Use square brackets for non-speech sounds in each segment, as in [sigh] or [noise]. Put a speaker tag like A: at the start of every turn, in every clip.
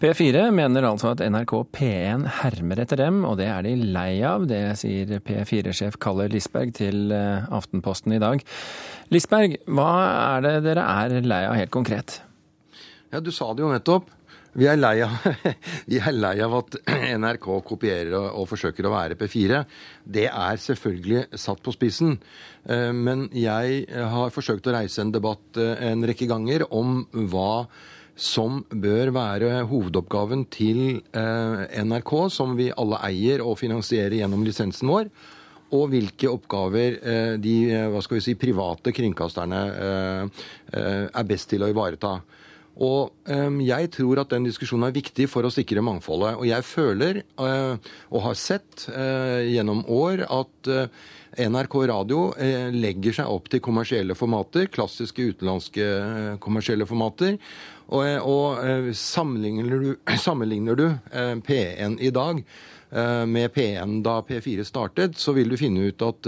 A: P4 mener altså at NRK P1 hermer etter dem, og det er de lei av. Det sier P4-sjef Kalle Lisberg til eh, Aftenposten i dag. Lisberg, hva er det dere er lei av helt konkret?
B: Ja, Du sa det jo nettopp. Vi er, lei av, [laughs] er lei av at [clears throat] NRK kopierer og, og, forsøker å være P4. Det er selvfølgelig satt på spissen. Eh, men jeg har forsøkt å reise en debatt eh, en rekke ganger om hva som bør være hovedoppgaven til eh, NRK, som vi alle eier og finansierer gjennom lisensen vår. Og hvilke oppgaver de hva skal vi si, private kringkasterne er best til å ivareta. Og jeg tror at den diskusjonen er viktig for å sikre mangfoldet. Og jeg føler, og har sett gjennom år, at NRK radio legger seg opp til kommersielle formater, klassiske utenlandske kommersielle formater. Og, og sammenligner du, [clears throat] sammenligner du P1 i dag med P1 da P4 startet, så vil du finne ut at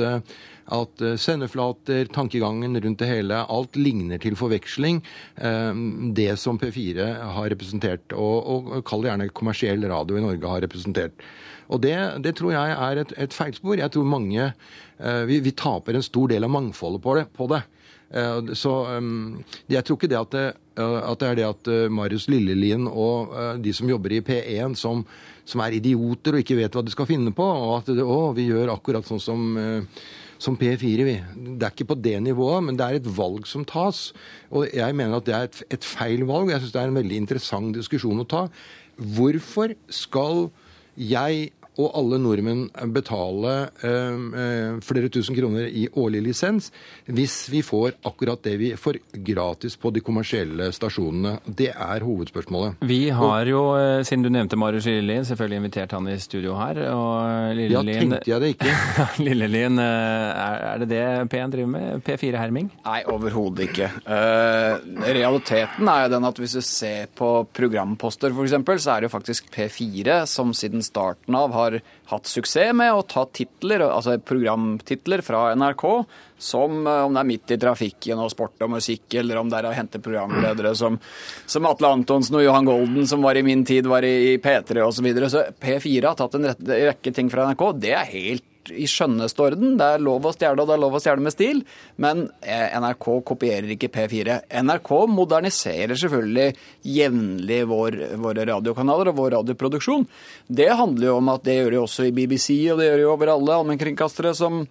B: at eh, sendeflater, tankegangen rundt det hele, alt ligner til forveksling eh, det som P4 har representert, og, og kall det gjerne kommersiell radio i Norge har representert. Og det, det tror jeg er et, et, feilspor. Jeg tror mange eh, vi, vi, taper en stor del av mangfoldet på det. På det. Så jeg tror ikke det at, det at det er det at Marius Lillelien og de som jobber i P1 som, som, er idioter og ikke vet hva de skal finne på, og at det, å, vi gjør akkurat sånn som som P4. vi. Det er ikke på det nivået, men det er et valg som tas. Og jeg mener at det er et, et feil valg. Jeg syns det er en veldig interessant diskusjon å ta. Hvorfor skal jeg og alle nordmenn betale eh, flere tusen kroner i årlig lisens hvis vi får akkurat det vi får gratis på de kommersielle stasjonene. Det er hovedspørsmålet.
A: Vi har jo, eh, siden du nevnte Marius Lillelien, selvfølgelig invitert han i studio her.
B: Og Lillelien, ja, tenkte jeg det ikke. [laughs]
A: Lillelien, eh, er det det P1 driver med? P4-herming?
C: Nei, overhodet ikke. Uh, realiteten er jo den at hvis du ser på programposter f.eks., så er det jo faktisk P4 som siden starten av har har hatt suksess med å ta titler, altså programtitler fra NRK, som eh, om det er midt i trafikken og sport og musikk, eller om det er å hente programledere som, som Atle Antonsen og Johan Golden, som var i min tid var i P3 osv. Så, videre. så P4 har tatt en rekke ting fra NRK. Det er helt i skjønneste orden. Det er lov å stjele, og det er lov å stjele med stil. Men eh, NRK kopierer ikke P4. NRK moderniserer selvfølgelig jevnlig vår, våre radiokanaler og vår radioproduksjon. Det handler jo om at det gjør de også i BBC, og det gjør de over alle allmennkringkastere som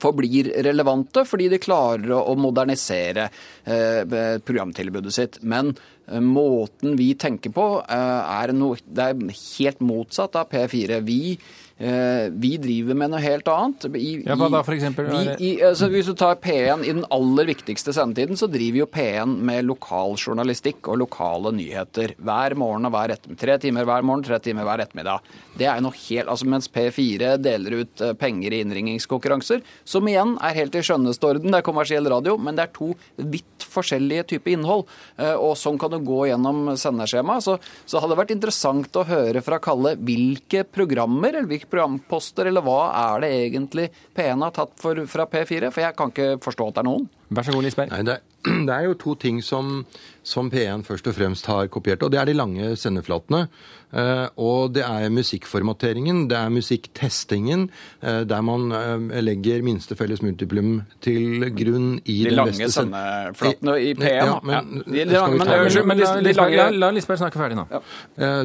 C: forblir relevante, fordi de klarer å modernisere eh, programtilbudet sitt. Men eh, måten vi tenker på, er, noe, det er helt motsatt av P4. Vi Eh, vi driver med noe helt annet.
A: I, ja, Hva da, for eksempel?
C: Vi, i, altså, hvis du tar P1 i den aller viktigste sendetiden, så driver jo P1 med lokaljournalistikk og lokale nyheter hver morgen og hver ettermiddag. Tre timer hver morgen, tre timer hver ettermiddag. Det er noe helt, altså Mens P4 deler ut eh, penger i innringingskonkurranser, som igjen er helt i skjønneste orden, det er kommersiell radio, men det er to vidt forskjellige typer innhold. Eh, og sånn kan du gå gjennom sendeskjemaet. Så, så hadde det vært interessant å høre fra Kalle hvilke programmer eller hvilke programposter, eller hva er det egentlig P1 har tatt for, fra P4? For jeg kan ikke forstå at det er noen.
A: Vær så god, Lisberg.
B: Nei, det, [clears throat] det, er jo to ting som, som, P1 først og fremst har kopiert. og Det er de lange sendeflatene. Uh, og det er musikkformateringen, det er musikktestingen, uh, der man uh, legger minste felles multiplum til grunn i
C: de lange sendeflatene i P1? Ja, men,
A: ja. De, men, men, men la, la Lisberg snakke ferdig nå. Ja.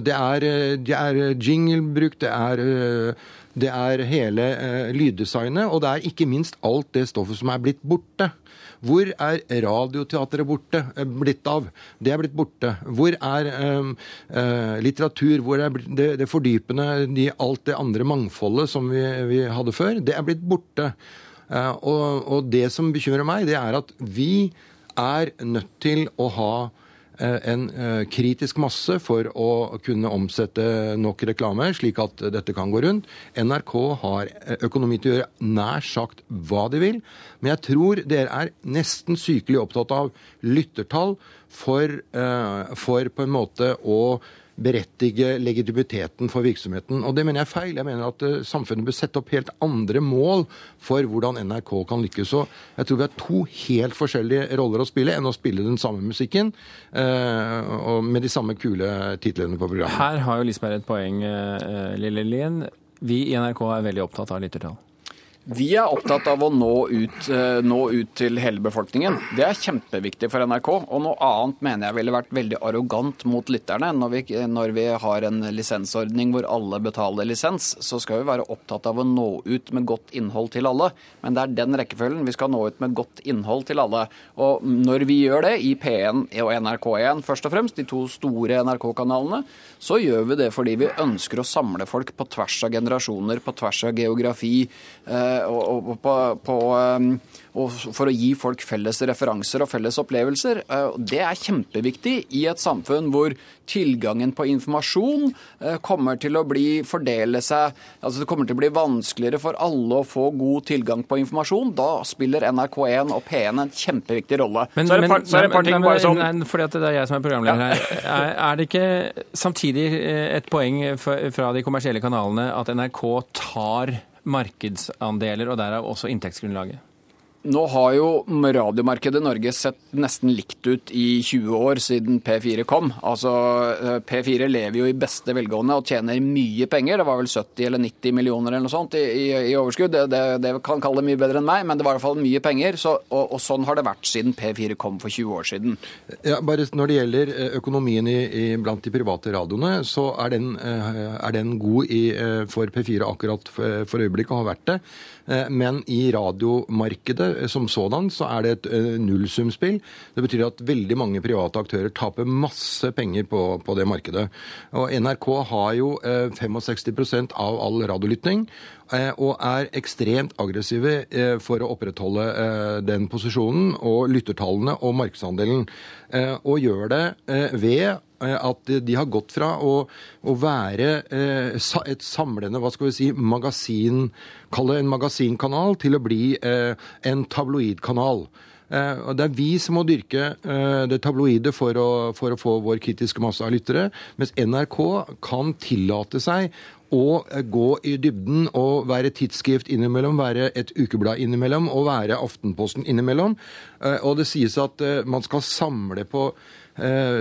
B: det, er, det er jinglebruk, det er det er hele eh, lyddesignet, og det er ikke minst alt det stoffet som er blitt borte. Hvor er Radioteatret borte, eh, blitt av? Det er blitt borte. Hvor er eh, eh, litteratur? Hvor er det, det fordypende, de, alt det andre mangfoldet som vi, vi hadde før? Det er blitt borte. Eh, og, og det som bekymrer meg, det er at vi er nødt til å ha en eh, kritisk masse for å kunne omsette nok reklame, slik at dette kan gå rundt. NRK har eh, økonomi til å gjøre nær sagt hva de vil. Men jeg tror dere er nesten sykelig opptatt av lyttertall for, for på en måte å berettige legitimiteten for virksomheten. Og det mener jeg er feil. Jeg mener at uh, samfunnet bør sette opp helt andre mål for hvordan NRK kan lykkes. Og jeg tror vi har to helt forskjellige roller å spille enn å spille den samme musikken uh, og med de samme kule titlene på programmet.
A: Her har jo Lisberg et poeng, uh, Lille Lien. Vi i NRK er veldig opptatt av lyttertall.
C: Vi er opptatt av å nå ut, eh, nå ut, til hele befolkningen. Det er kjempeviktig for NRK. Og noe annet mener jeg ville vært veldig arrogant mot lytterne. Når vi, når vi, har en lisensordning hvor alle betaler lisens, så skal vi være opptatt av å nå ut med godt innhold til alle. Men det er den rekkefølgen. Vi skal nå ut med godt innhold til alle. Og når vi gjør det, i P1 og NRK1 først og fremst, de to store NRK-kanalene, så gjør vi det fordi vi ønsker å samle folk på tvers av generasjoner, på tvers av geografi. Eh, og, og, på, på, um, og for å gi folk felles referanser og felles opplevelser. Eh, det er kjempeviktig i et samfunn hvor tilgangen på informasjon eh, kommer til å bli fordele seg altså Det kommer til å bli vanskeligere for alle å få god tilgang på informasjon. Da spiller NRK1 og P1 en kjempeviktig rolle.
A: Men, så er det par, så er det par ting bare sånn nei, fordi at det er jeg som er programleder her. Er, er det ikke samtidig eh, et poeng fra de kommersielle kanalene at NRK tar markedsandeler og derav også inntektsgrunnlaget?
C: Nå har jo radiomarkedet Norge sett nesten likt ut i 20 år siden P4 kom. Altså, eh, P4 lever jo i beste velgående og tjener mye penger. Det var vel 70 eller 90 millioner eller noe sånt i, i, i overskudd. Det, det, det, kan kalle det mye bedre enn meg, men det var i hvert fall mye penger. Så, og, og, sånn har det vært siden P4 kom for 20 år siden.
B: Ja, bare Når det gjelder eh, økonomien i, blant de private radioene, så er den, eh, er den god for P4 akkurat for, for øyeblikket, og har vært det. Men i radiomarkedet som sådan så er det et uh, nullsumspill. Det betyr at veldig mange private aktører taper masse penger på, på det markedet. Og NRK har jo uh, 65% av all radiolytting. Uh, og er ekstremt aggressive for å opprettholde den posisjonen og lyttertallene og markedsandelen. og gjør det ved at de har gått fra å, være et samlende hva skal vi si, magasin kalle en magasinkanal, til å bli eh, en tabloidkanal. Eh, Det er vi som må dyrke eh, det tabloide for å, for å få vår kritiske masse av lyttere, mens NRK kan tillate seg å gå i dybden og være tidsskrift innimellom, være et ukeblad innimellom og være Aftenposten innimellom. Og det sies at man skal samle på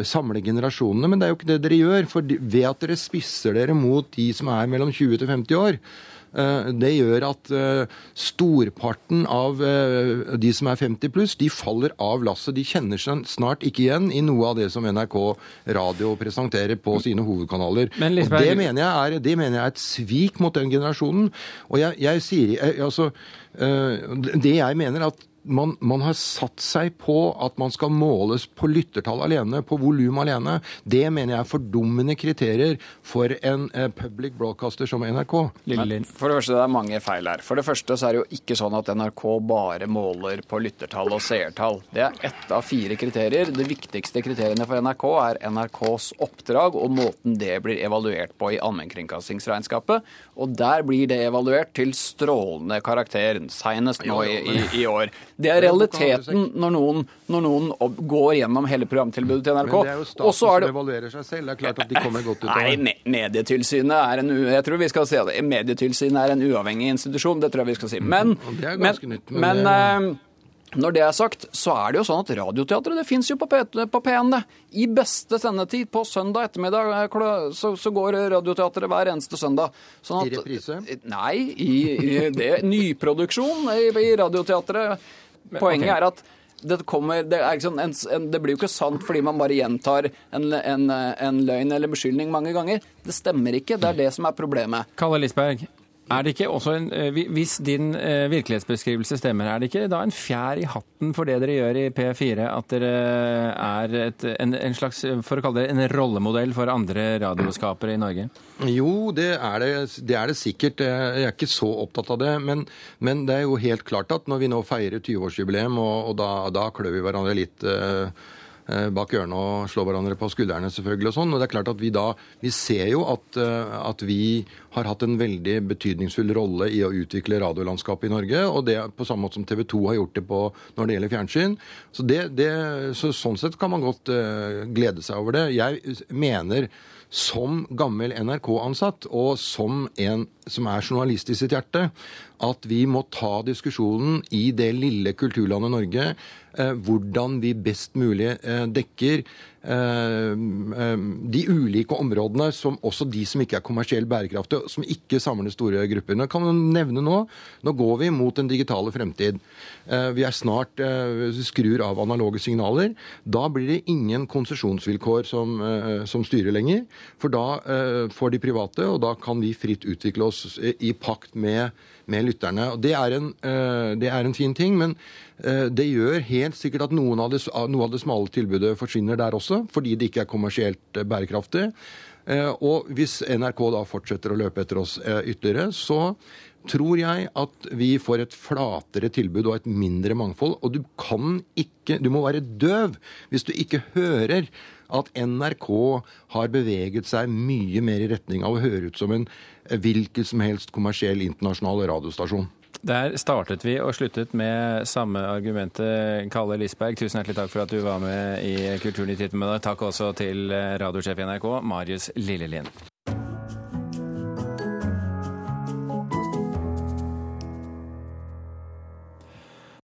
B: samle generasjonene, men det er jo ikke det dere gjør. For ved at dere spisser dere mot de som er mellom 20 til 50 år, Eh, det gjør at eh, storparten av eh, de som er 50 pluss, de faller av lasset. De kjenner seg snart ikke igjen i noe av det som NRK Radio presenterer på sine hovedkanaler. Men, og det mener, er, det mener, jeg er, et svik mot den generasjonen. Og jeg, jeg sier, altså, Det jeg mener at man, man, har satt seg på at man skal måles på lyttertall alene, på volum alene. Det mener jeg er fordummende kriterier for en eh, public broadcaster som NRK.
C: Men, for det første, det er mange feil her. For det første så er det jo ikke sånn at NRK bare måler på lyttertall og seertall. Det er ett av fire kriterier. Det viktigste kriteriene for NRK er NRKs oppdrag og måten det blir evaluert på i allmennkringkastingsregnskapet. Og der blir det evaluert til strålende karakter, senest nå i, i, i år. Det er realiteten når noen, når noen går gjennom hele programtilbudet til NRK.
B: Men det er jo staten som det... evaluerer seg selv. Det er klart at de kommer godt ut av
C: det. Nei, Medietilsynet er en, jeg tror vi skal si det. Medietilsynet er en uavhengig institusjon, det tror jeg vi skal si. Men,
B: det er
C: men,
B: nytt,
C: men, men det... Eh, når det er sagt, så er det jo sånn at Radioteatret det fins jo på, P1. det. I beste sendetid på søndag ettermiddag eh, så, så går Radioteatret hver eneste søndag.
B: Sånn at, I reprise?
C: Nei, i, i det, nyproduksjon i, i Radioteatret. Poenget okay. er at det, kommer, det, sånn, en, en, det, blir jo ikke sant fordi man bare gjentar en, en, en løgn eller beskyldning mange ganger. Det stemmer ikke. Det er det som er problemet.
A: Kalle Lisberg, er det ikke også en, eh, Hvis din eh, virkelighetsbeskrivelse stemmer, er det ikke da en fjær i hatten for det dere gjør i P4, at dere er et, en, en, slags for å kalle det, en rollemodell for andre radioskapere i Norge?
B: Jo, det er det, det er det, sikkert. Jeg er ikke så opptatt av det. Men, men, det er jo helt klart at når vi nå feirer 20-årsjubileum, og, og da, da klør vi hverandre litt Eh, bak ørene og slå hverandre på skuldrene, selvfølgelig. og sånn. Og det er klart at Vi da, vi ser jo at, eh, at, vi har hatt en veldig betydningsfull rolle i å utvikle radiolandskapet i Norge. Og det på samme måte som TV 2 har gjort det på når det gjelder fjernsyn. Så, det, det, så Sånn sett kan man godt uh, glede seg over det. Jeg mener som gammel NRK-ansatt og som en som er journalist i sitt hjerte, at vi må ta diskusjonen i det lille kulturlandet Norge, eh, hvordan vi best mulig eh, dekker de ulike områdene, som også de som ikke er kommersielt bærekraftige, som ikke samler store grupper. Nå kan man nevne nå, nå går vi mot den digitale fremtid. Vi er snart skrur av analoge signaler. Da blir det ingen konsesjonsvilkår som, som styrer lenger. For da får de private, og da kan vi fritt utvikle oss i pakt med med lytterne. Og det er, en, eh, det er en fin ting, men eh, det gjør helt sikkert at noen av det, noe av det smale tilbudet forsvinner der også, fordi det ikke er kommersielt eh, bærekraftig. Og hvis NRK da fortsetter å løpe etter oss ytterligere, så tror jeg at vi får et flatere tilbud og et mindre mangfold. Og du kan ikke Du må være døv hvis du ikke hører at NRK har beveget seg mye mer i retning av å høre ut som en hvilken som helst kommersiell internasjonal radiostasjon.
A: Der startet vi og sluttet med samme argumentet. Kalle Lisberg, tusen hjertelig takk for at du var med i Kulturnytt hit med deg. Takk også til radiosjef i NRK, Marius Lillelien.